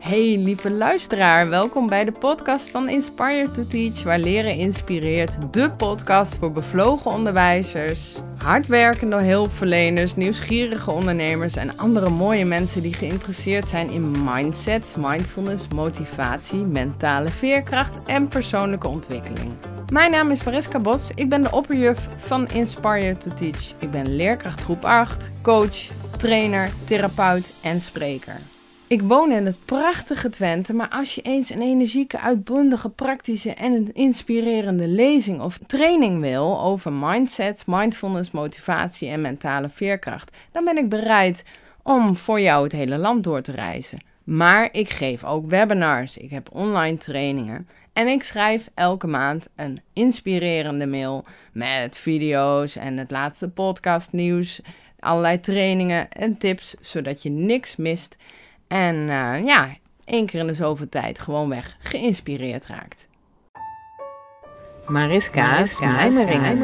Hey lieve luisteraar, welkom bij de podcast van Inspire to Teach, waar leren inspireert. De podcast voor bevlogen onderwijzers, hardwerkende hulpverleners, nieuwsgierige ondernemers en andere mooie mensen die geïnteresseerd zijn in mindset, mindfulness, motivatie, mentale veerkracht en persoonlijke ontwikkeling. Mijn naam is Mariska Bos, ik ben de opperjuf van Inspire to Teach. Ik ben leerkracht groep 8, coach, trainer, therapeut en spreker. Ik woon in het prachtige Twente, maar als je eens een energieke, uitbundige, praktische en inspirerende lezing of training wil over mindset, mindfulness, motivatie en mentale veerkracht, dan ben ik bereid om voor jou het hele land door te reizen. Maar ik geef ook webinars, ik heb online trainingen en ik schrijf elke maand een inspirerende mail met video's en het laatste podcastnieuws, allerlei trainingen en tips, zodat je niks mist en uh, ja, één keer in de zoveel tijd gewoon weg geïnspireerd raakt. Mariska's mijmeringen.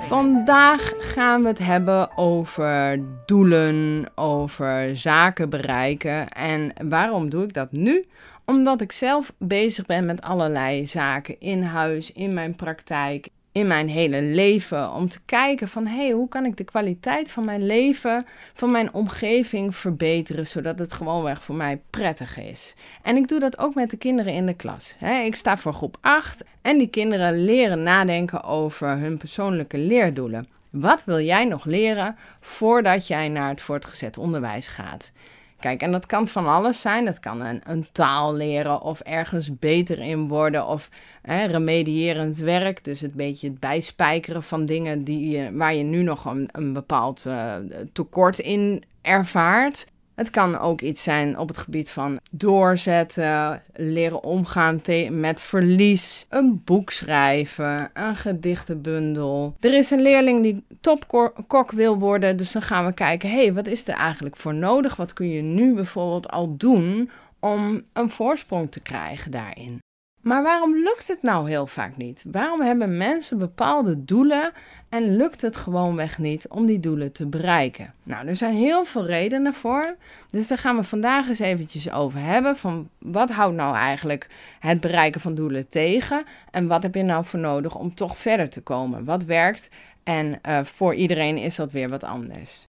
Vandaag gaan we het hebben over doelen, over zaken bereiken. En waarom doe ik dat nu? Omdat ik zelf bezig ben met allerlei zaken in huis, in mijn praktijk, in mijn hele leven. Om te kijken van hé, hey, hoe kan ik de kwaliteit van mijn leven, van mijn omgeving verbeteren, zodat het gewoonweg voor mij prettig is. En ik doe dat ook met de kinderen in de klas. ik sta voor groep 8 en die kinderen leren nadenken over hun persoonlijke leerdoelen. Wat wil jij nog leren voordat jij naar het voortgezet onderwijs gaat? Kijk, en dat kan van alles zijn. Dat kan een, een taal leren of ergens beter in worden of hè, remedierend werk. Dus het beetje het bijspijkeren van dingen die je, waar je nu nog een, een bepaald uh, tekort in ervaart. Het kan ook iets zijn op het gebied van doorzetten, leren omgaan met verlies, een boek schrijven, een gedichtenbundel. Er is een leerling die topkok wil worden, dus dan gaan we kijken, hé, hey, wat is er eigenlijk voor nodig? Wat kun je nu bijvoorbeeld al doen om een voorsprong te krijgen daarin? Maar waarom lukt het nou heel vaak niet? Waarom hebben mensen bepaalde doelen en lukt het gewoonweg niet om die doelen te bereiken? Nou, er zijn heel veel redenen voor. Dus daar gaan we vandaag eens eventjes over hebben. Van wat houdt nou eigenlijk het bereiken van doelen tegen? En wat heb je nou voor nodig om toch verder te komen? Wat werkt? En uh, voor iedereen is dat weer wat anders.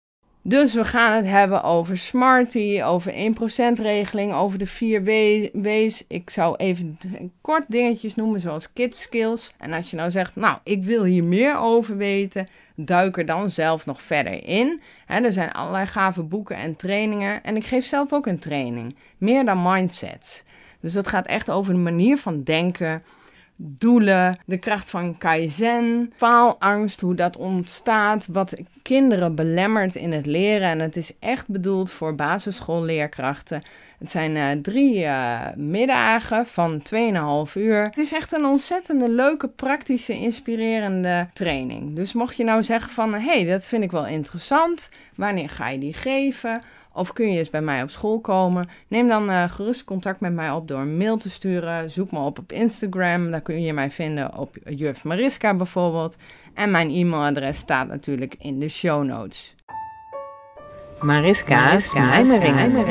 Dus we gaan het hebben over Smarty, over 1%-regeling, over de 4 W's. Ik zou even kort dingetjes noemen, zoals Kids Skills. En als je nou zegt, nou, ik wil hier meer over weten, duik er dan zelf nog verder in. er zijn allerlei gave boeken en trainingen. En ik geef zelf ook een training, meer dan mindsets. Dus dat gaat echt over de manier van denken, doelen, de kracht van kaizen, faalangst, hoe dat ontstaat, wat kinderen belemmert in het leren. En het is echt bedoeld voor basisschoolleerkrachten. Het zijn uh, drie uh, middagen van 2,5 uur. Het is echt een ontzettende leuke, praktische, inspirerende training. Dus mocht je nou zeggen van, hé, hey, dat vind ik wel interessant. Wanneer ga je die geven? Of kun je eens bij mij op school komen? Neem dan uh, gerust contact met mij op door een mail te sturen. Zoek me op op Instagram. Daar kun je mij vinden op Juf Mariska bijvoorbeeld. En mijn e-mailadres staat natuurlijk in de show notes. Mariska's, Mariska's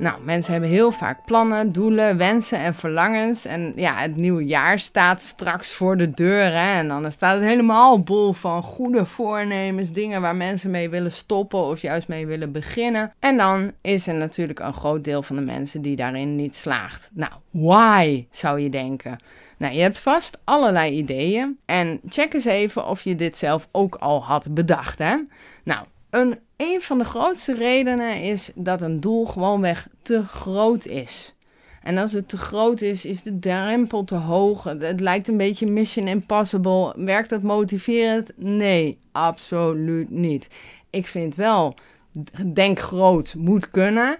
nou, mensen hebben heel vaak plannen, doelen, wensen en verlangens. En ja, het nieuwe jaar staat straks voor de deur. Hè? En dan staat het helemaal bol van goede voornemens, dingen waar mensen mee willen stoppen of juist mee willen beginnen. En dan is er natuurlijk een groot deel van de mensen die daarin niet slaagt. Nou, why zou je denken? Nou, je hebt vast allerlei ideeën. En check eens even of je dit zelf ook al had bedacht. Hè? Nou, een, van de grootste redenen is dat een doel gewoonweg te groot is. En als het te groot is, is de drempel te hoog. Het lijkt een beetje Mission Impossible. Werkt dat motiverend? Nee, absoluut niet. Ik vind wel, denk groot moet kunnen.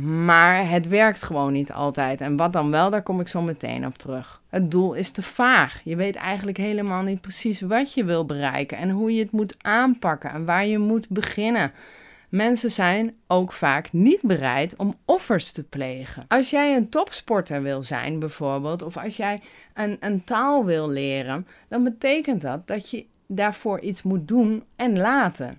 Maar het werkt gewoon niet altijd. En wat dan wel, daar kom ik zo meteen op terug. Het doel is te vaag. Je weet eigenlijk helemaal niet precies wat je wil bereiken en hoe je het moet aanpakken en waar je moet beginnen. Mensen zijn ook vaak niet bereid om offers te plegen. Als jij een topsporter wil zijn, bijvoorbeeld, of als jij een, een taal wil leren, dan betekent dat dat je daarvoor iets moet doen en laten.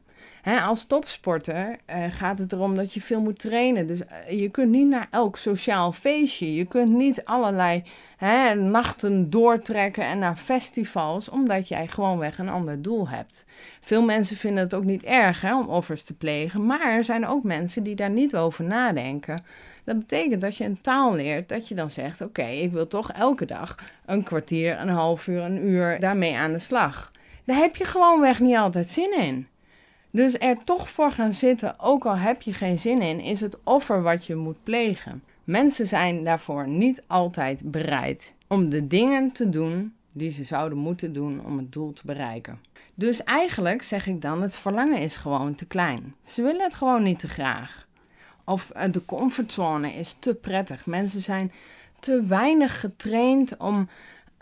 Als topsporter uh, gaat het erom dat je veel moet trainen. Dus uh, je kunt niet naar elk sociaal feestje. Je kunt niet allerlei hè, nachten doortrekken en naar festivals, omdat jij gewoonweg een ander doel hebt. Veel mensen vinden het ook niet erg hè, om offers te plegen, maar er zijn ook mensen die daar niet over nadenken. Dat betekent dat je een taal leert, dat je dan zegt: Oké, ik wil toch elke dag een kwartier, een half uur, een uur daarmee aan de slag. Daar heb je gewoonweg niet altijd zin in. Dus er toch voor gaan zitten, ook al heb je geen zin in, is het offer wat je moet plegen. Mensen zijn daarvoor niet altijd bereid om de dingen te doen die ze zouden moeten doen om het doel te bereiken. Dus eigenlijk zeg ik dan: het verlangen is gewoon te klein. Ze willen het gewoon niet te graag. Of eh, de comfortzone is te prettig. Mensen zijn te weinig getraind om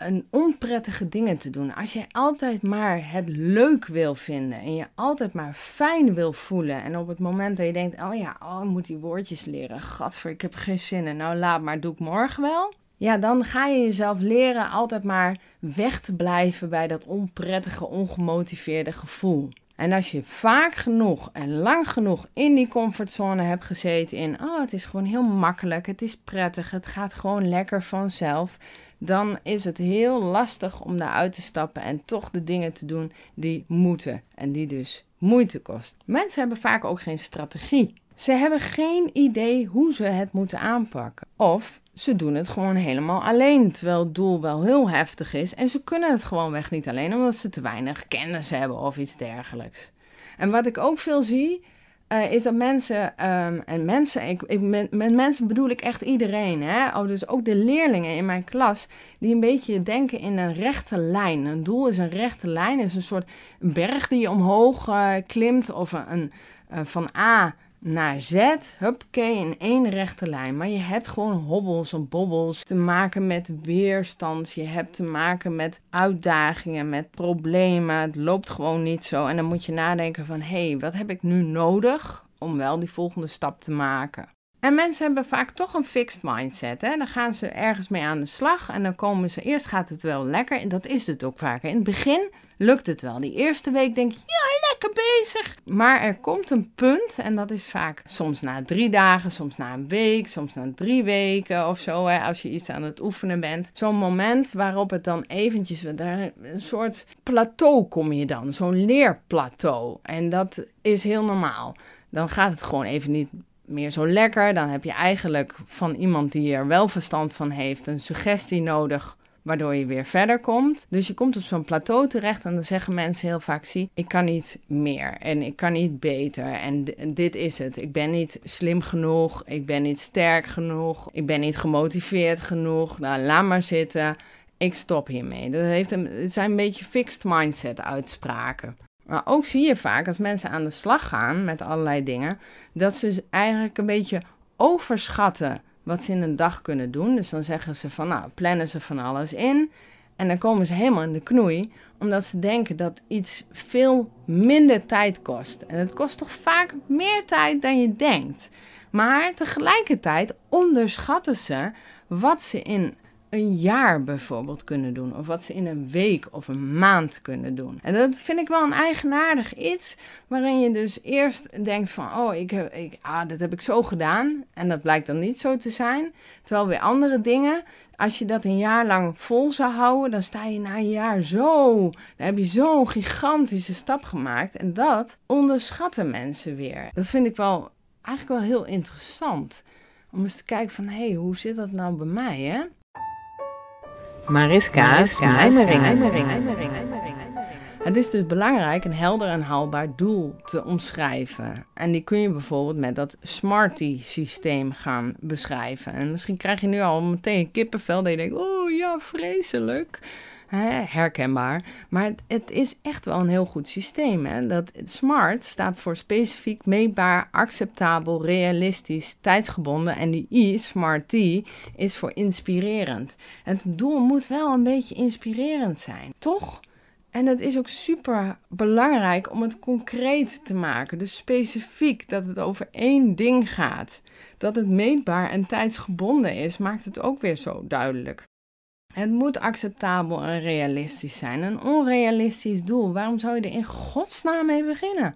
een onprettige dingen te doen. Als je altijd maar het leuk wil vinden en je altijd maar fijn wil voelen. En op het moment dat je denkt, oh ja, oh, ik moet die woordjes leren. Gadver, ik heb geen zin in. Nou, laat maar, doe ik morgen wel. Ja, dan ga je jezelf leren altijd maar weg te blijven bij dat onprettige, ongemotiveerde gevoel. En als je vaak genoeg en lang genoeg in die comfortzone hebt gezeten in, oh, het is gewoon heel makkelijk, het is prettig, het gaat gewoon lekker vanzelf, dan is het heel lastig om daaruit te stappen en toch de dingen te doen die moeten en die dus moeite kosten. Mensen hebben vaak ook geen strategie. Ze hebben geen idee hoe ze het moeten aanpakken. Of ze doen het gewoon helemaal alleen, terwijl het doel wel heel heftig is. En ze kunnen het gewoon weg niet alleen, omdat ze te weinig kennis hebben of iets dergelijks. En wat ik ook veel zie, uh, is dat mensen, um, en mensen, ik, met, mensen bedoel ik echt iedereen, hè? Oh, dus ook de leerlingen in mijn klas, die een beetje denken in een rechte lijn. Een doel is een rechte lijn, is een soort berg die je omhoog uh, klimt, of een, uh, van A naar Z, huppakee, in één rechte lijn. Maar je hebt gewoon hobbels en bobbels te maken met weerstand. Je hebt te maken met uitdagingen, met problemen. Het loopt gewoon niet zo. En dan moet je nadenken van, hé, hey, wat heb ik nu nodig om wel die volgende stap te maken? En mensen hebben vaak toch een fixed mindset. Hè? Dan gaan ze ergens mee aan de slag en dan komen ze. Eerst gaat het wel lekker en dat is het ook vaak. In het begin lukt het wel. Die eerste week denk je, ja, lekker bezig. Maar er komt een punt en dat is vaak soms na drie dagen, soms na een week, soms na drie weken of zo. Hè, als je iets aan het oefenen bent. Zo'n moment waarop het dan eventjes, een soort plateau kom je dan. Zo'n leerplateau. En dat is heel normaal. Dan gaat het gewoon even niet meer zo lekker. Dan heb je eigenlijk van iemand die er wel verstand van heeft een suggestie nodig waardoor je weer verder komt. Dus je komt op zo'n plateau terecht en dan zeggen mensen heel vaak: zie, ik kan niet meer en ik kan niet beter en dit is het. Ik ben niet slim genoeg, ik ben niet sterk genoeg, ik ben niet gemotiveerd genoeg. Nou, laat maar zitten. Ik stop hiermee. Dat heeft een, zijn een beetje fixed mindset uitspraken. Maar ook zie je vaak als mensen aan de slag gaan met allerlei dingen, dat ze eigenlijk een beetje overschatten wat ze in een dag kunnen doen. Dus dan zeggen ze van, nou, plannen ze van alles in. En dan komen ze helemaal in de knoei, omdat ze denken dat iets veel minder tijd kost. En het kost toch vaak meer tijd dan je denkt. Maar tegelijkertijd onderschatten ze wat ze in een jaar bijvoorbeeld kunnen doen. Of wat ze in een week of een maand kunnen doen. En dat vind ik wel een eigenaardig iets. Waarin je dus eerst denkt van, oh, ik heb, ik, ah, dat heb ik zo gedaan. En dat blijkt dan niet zo te zijn. Terwijl weer andere dingen, als je dat een jaar lang vol zou houden, dan sta je na een jaar zo. Dan heb je zo'n gigantische stap gemaakt. En dat onderschatten mensen weer. Dat vind ik wel eigenlijk wel heel interessant. Om eens te kijken van, hé, hey, hoe zit dat nou bij mij, hè? Mariska's mijmeringen. Het is dus belangrijk een helder en haalbaar doel te omschrijven. En die kun je bijvoorbeeld met dat Smarty-systeem gaan beschrijven. En misschien krijg je nu al meteen kippenvel dat je denkt, oh ja, vreselijk herkenbaar. Maar het, is echt wel een heel goed systeem. Hè? Dat SMART staat voor specifiek, meetbaar, acceptabel, realistisch, tijdsgebonden. En die I, SMART is voor inspirerend. het doel moet wel een beetje inspirerend zijn, toch? En het is ook super belangrijk om het concreet te maken. Dus specifiek dat het over één ding gaat. Dat het meetbaar en tijdsgebonden is, maakt het ook weer zo duidelijk. Het moet acceptabel en realistisch zijn. Een onrealistisch doel, waarom zou je er in godsnaam mee beginnen?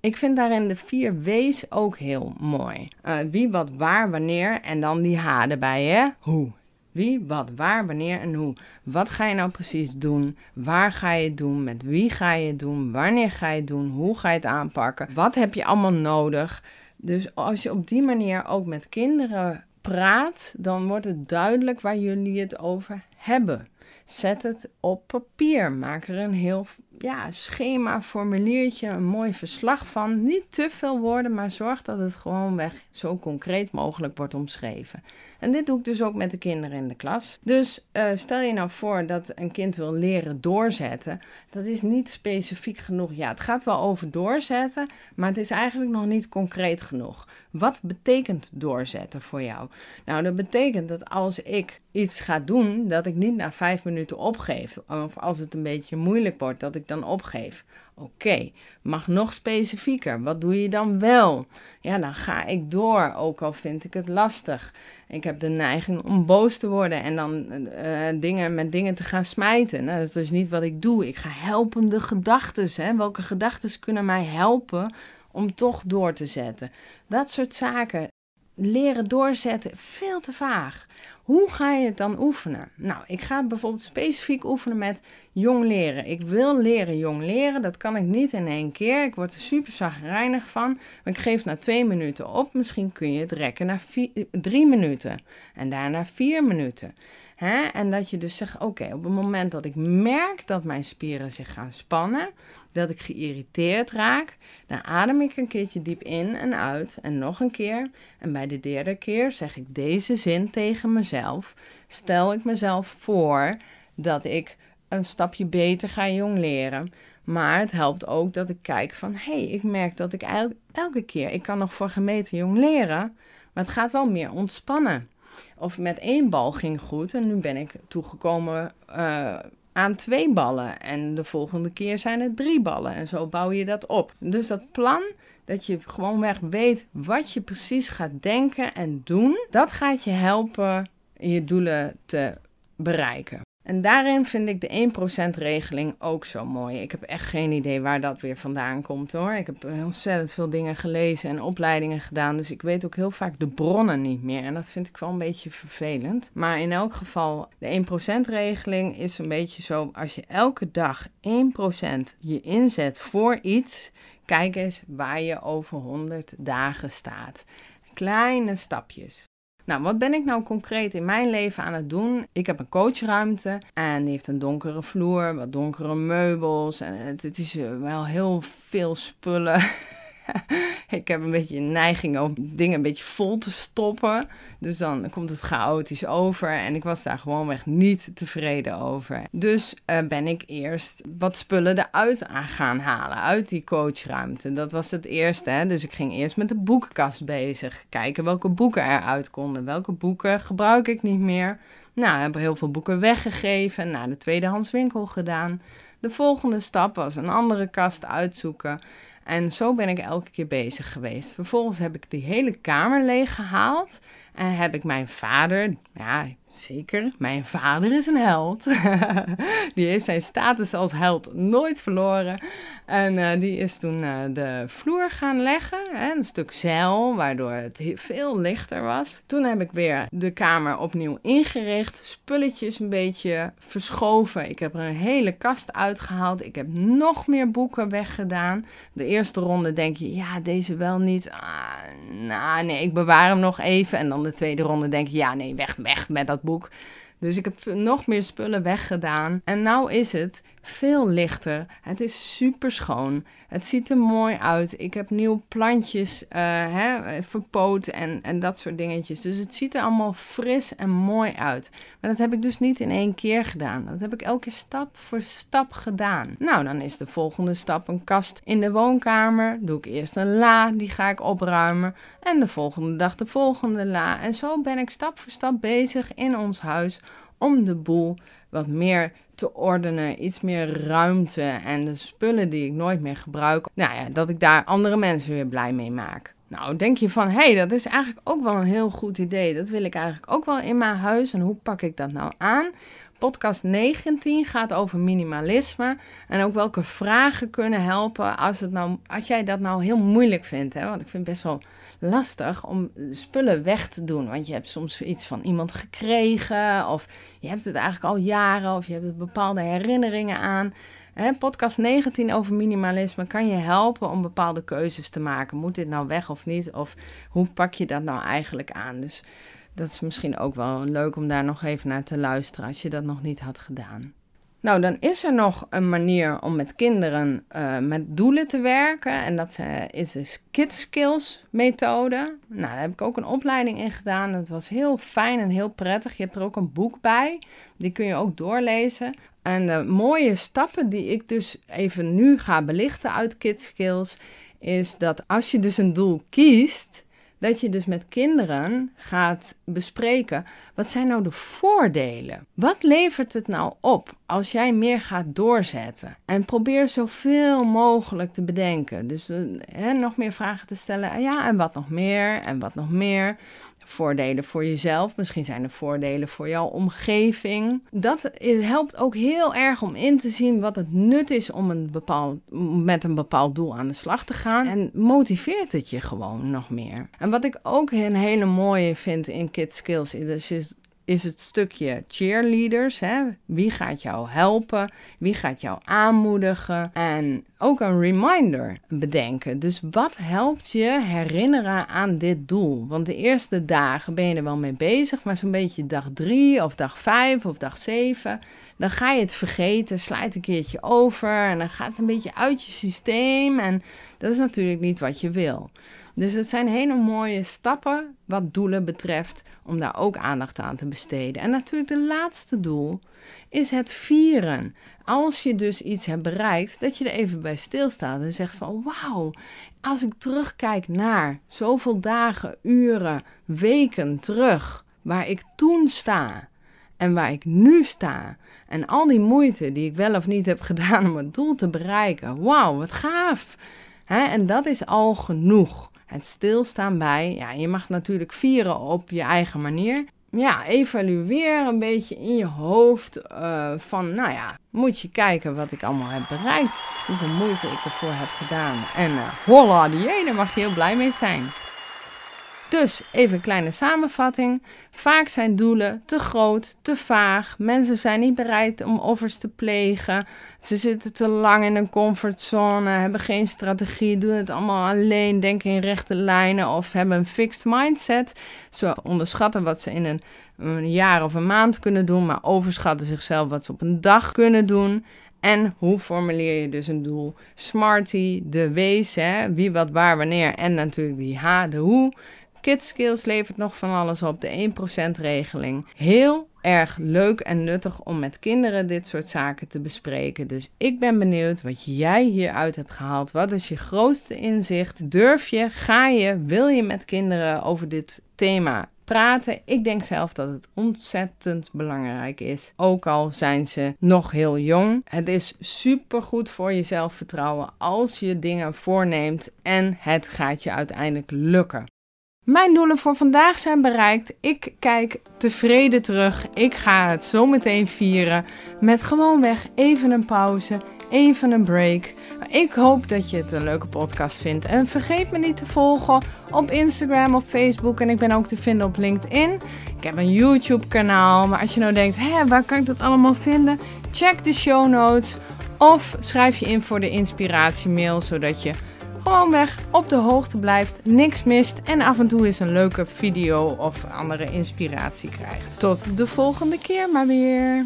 Ik vind daarin de vier W's ook heel mooi. Uh, wie, wat, waar, wanneer en dan die H erbij, hè? Hoe. Wie, wat, waar, wanneer en hoe. Wat ga je nou precies doen? Waar ga je het doen? Met wie ga je het doen? Wanneer ga je het doen? Hoe ga je het aanpakken? Wat heb je allemaal nodig? Dus als je op die manier ook met kinderen praat, dan wordt het duidelijk waar jullie het over hebben. Zet het op papier. Maak er een heel ja, schema, formuliertje, een mooi verslag van. Niet te veel woorden, maar zorg dat het gewoon weg zo concreet mogelijk wordt omschreven. En dit doe ik dus ook met de kinderen in de klas. Dus uh, stel je nou voor dat een kind wil leren doorzetten. Dat is niet specifiek genoeg. Ja, het gaat wel over doorzetten, maar het is eigenlijk nog niet concreet genoeg. Wat betekent doorzetten voor jou? Nou, dat betekent dat als ik iets ga doen, dat ik niet na vijf minuten opgeef. Of als het een beetje moeilijk wordt, dat ik dan opgeef. Oké, mag nog specifieker. Wat doe je dan wel? Ja, dan ga ik door, ook al vind ik het lastig. Ik heb de neiging om boos te worden en dan uh, dingen met dingen te gaan smijten. Nou, dat is dus niet wat ik doe. Ik ga helpende gedachten. Welke gedachten kunnen mij helpen om toch door te zetten? Dat soort zaken leren doorzetten veel te vaag. Hoe ga je het dan oefenen? Nou, ik ga bijvoorbeeld specifiek oefenen met jong leren. Ik wil leren jong leren. Dat kan ik niet in één keer. Ik word er super zagrijnig van. Maar ik geef na twee minuten op. Misschien kun je het rekken naar drie minuten. En daarna vier minuten. Hè? En dat je dus zegt: oké, op het moment dat ik merk dat mijn spieren zich gaan spannen, dat ik geïrriteerd raak, dan adem ik een keertje diep in en uit en nog een keer. En bij de derde keer zeg ik deze zin tegen mezelf. Stel ik mezelf voor dat ik een stapje beter ga jong leren. Maar het helpt ook dat ik kijk van, hé, hey, ik merk dat ik elke, elke keer, ik kan nog voor gemeten jong leren, maar het gaat wel meer ontspannen. Of met één bal ging goed en nu ben ik toegekomen uh, aan twee ballen. En de volgende keer zijn het drie ballen. En zo bouw je dat op. Dus dat plan, dat je gewoonweg weet wat je precies gaat denken en doen, dat gaat je helpen je doelen te bereiken. En daarin vind ik de 1% regeling ook zo mooi. Ik heb echt geen idee waar dat weer vandaan komt hoor. Ik heb ontzettend veel dingen gelezen en opleidingen gedaan. Dus ik weet ook heel vaak de bronnen niet meer. En dat vind ik wel een beetje vervelend. Maar in elk geval, de 1% regeling is een beetje zo. Als je elke dag 1% je inzet voor iets. Kijk eens waar je over 100 dagen staat. Kleine stapjes. Nou, wat ben ik nou concreet in mijn leven aan het doen? Ik heb een coachruimte en die heeft een donkere vloer, wat donkere meubels. En het, is eh, wel heel veel spullen. ik heb een beetje een neiging om dingen een beetje vol te stoppen. Dus dan komt het chaotisch over. En ik was daar gewoonweg niet tevreden over. Dus uh, ben ik eerst wat spullen eruit aan gaan halen. Uit die coachruimte. Dat was het eerste. Hè? Dus ik ging eerst met de boekenkast bezig. Kijken welke boeken eruit konden. Welke boeken gebruik ik niet meer. Nou, heb heel veel boeken weggegeven. Naar de tweedehandswinkel gedaan. De volgende stap was een andere kast uitzoeken. En zo ben ik elke keer bezig geweest. Vervolgens heb ik die hele kamer leeg gehaald. En heb ik mijn vader, ja, zeker, mijn vader is een held. die heeft zijn status als held nooit verloren. En uh, die is toen uh, de vloer gaan leggen, hè, een stuk zeil, waardoor het veel lichter was. Toen heb ik weer de kamer opnieuw ingericht, spulletjes een beetje verschoven. Ik heb er een hele kast uitgehaald. Ik heb nog meer boeken weggedaan. De eerste ronde denk je, ja, deze wel niet. Ah, nou, nee, ik bewaar hem nog even. En dan de tweede ronde denk je, ja, nee, weg, weg met dat boek. Dus ik heb nog meer spullen weggedaan. En nou is het veel lichter. Het is super schoon. Het ziet er mooi uit. Ik heb nieuwe plantjes uh, hè, verpoot en, en dat soort dingetjes. Dus het ziet er allemaal fris en mooi uit. Maar dat heb ik dus niet in één keer gedaan. Dat heb ik elke stap voor stap gedaan. Nou, dan is de volgende stap een kast in de woonkamer. Doe ik eerst een la, die ga ik opruimen. En de volgende dag de volgende la. En zo ben ik stap voor stap bezig in ons huis om de boel wat meer te ordenen, iets meer ruimte en de spullen die ik nooit meer gebruik, nou ja, dat ik daar andere mensen weer blij mee maak. Nou, denk je van, hé, hey, dat is eigenlijk ook wel een heel goed idee. Dat wil ik eigenlijk ook wel in mijn huis. En hoe pak ik dat nou aan? Podcast 19 gaat over minimalisme en ook welke vragen kunnen helpen als, het nou, als jij dat nou heel moeilijk vindt. Hè? Want ik vind best wel lastig om spullen weg te doen. Want je hebt soms iets van iemand gekregen of je hebt het eigenlijk al jaren of je hebt bepaalde herinneringen aan. Podcast 19 over minimalisme kan je helpen om bepaalde keuzes te maken. Moet dit nou weg of niet? Of hoe pak je dat nou eigenlijk aan? Dus dat is misschien ook wel leuk om daar nog even naar te luisteren als je dat nog niet had gedaan. Nou, dan is er nog een manier om met kinderen uh, met doelen te werken. En dat uh, is de Kids Skills methode. Nou, daar heb ik ook een opleiding in gedaan. Dat was heel fijn en heel prettig. Je hebt er ook een boek bij. Die kun je ook doorlezen. En de mooie stappen die ik dus even nu ga belichten uit Kids Skills... is dat als je dus een doel kiest dat je dus met kinderen gaat bespreken: wat zijn nou de voordelen? Wat levert het nou op als jij meer gaat doorzetten? En probeer zoveel mogelijk te bedenken. Dus uh, nog meer vragen te stellen. Ja, en wat nog meer? En wat nog meer? Voordelen voor jezelf. Misschien zijn er voordelen voor jouw omgeving. Dat helpt ook heel erg om in te zien wat het nut is om een bepaald, met een bepaald doel aan de slag te gaan. En motiveert het je gewoon nog meer. En wat ik ook een hele mooie vind in Kids Skills is, is het stukje cheerleaders. Hè? Wie gaat jou helpen? Wie gaat jou aanmoedigen? En ook een reminder bedenken. Dus wat helpt je herinneren aan dit doel? Want de eerste dagen ben je er wel mee bezig, maar zo'n beetje dag drie of dag vijf of dag zeven, dan ga je het vergeten, slijt een keertje over en dan gaat het een beetje uit je systeem. En dat is natuurlijk niet wat je wil. Dus het zijn hele mooie stappen wat doelen betreft om daar ook aandacht aan te besteden. En natuurlijk de laatste doel is het vieren. Als je dus iets hebt bereikt, dat je er even bij stilstaat en zegt van wauw, als ik terugkijk naar zoveel dagen, uren, weken terug waar ik toen sta en waar ik nu sta en al die moeite die ik wel of niet heb gedaan om het doel te bereiken, wauw, wat gaaf. en dat is al genoeg het stilstaan bij. Ja, je mag natuurlijk vieren op je eigen manier. Ja, evalueer een beetje in je hoofd uh, van, nou ja, moet je kijken wat ik allemaal heb bereikt. Hoeveel moeite ik ervoor heb gedaan. En uh, holla, die ene mag je heel blij mee zijn. Dus even een kleine samenvatting. Vaak zijn doelen te groot, te vaag. Mensen zijn niet bereid om offers te plegen. Ze zitten te lang in een comfortzone, hebben geen strategie, doen het allemaal alleen, denken in rechte lijnen of hebben een fixed mindset. Ze onderschatten wat ze in een, een jaar of een maand kunnen doen, maar overschatten zichzelf wat ze op een dag kunnen doen. En hoe formuleer je dus een doel? Smarty, de wees, hè? wie, wat, waar, wanneer. En natuurlijk die H, de hoe. Kids Skills levert nog van alles op, de 1% regeling. Heel erg leuk en nuttig om met kinderen dit soort zaken te bespreken. Dus ik ben benieuwd wat jij hieruit hebt gehaald. Wat is je grootste inzicht? Durf je, ga je, wil je met kinderen over dit thema praten. Ik denk zelf dat het ontzettend belangrijk is. Ook al zijn ze nog heel jong. Het is super goed voor je zelfvertrouwen als je dingen voorneemt en het gaat je uiteindelijk lukken. Mijn doelen voor vandaag zijn bereikt. Ik kijk tevreden terug. Ik ga het zo meteen vieren met gewoonweg even een pauze, even een break. Ik hoop dat je het een leuke podcast vindt. En vergeet me niet te volgen op Instagram of Facebook. En ik ben ook te vinden op LinkedIn. Ik heb een YouTube kanaal. Maar als je nou denkt, hé, waar kan ik dat allemaal vinden? Check de show notes. Of schrijf je in voor de inspiratiemail, zodat je gewoonweg op de hoogte blijft, niks mist en af en toe eens een leuke video of andere inspiratie krijgt. Tot de volgende keer maar weer.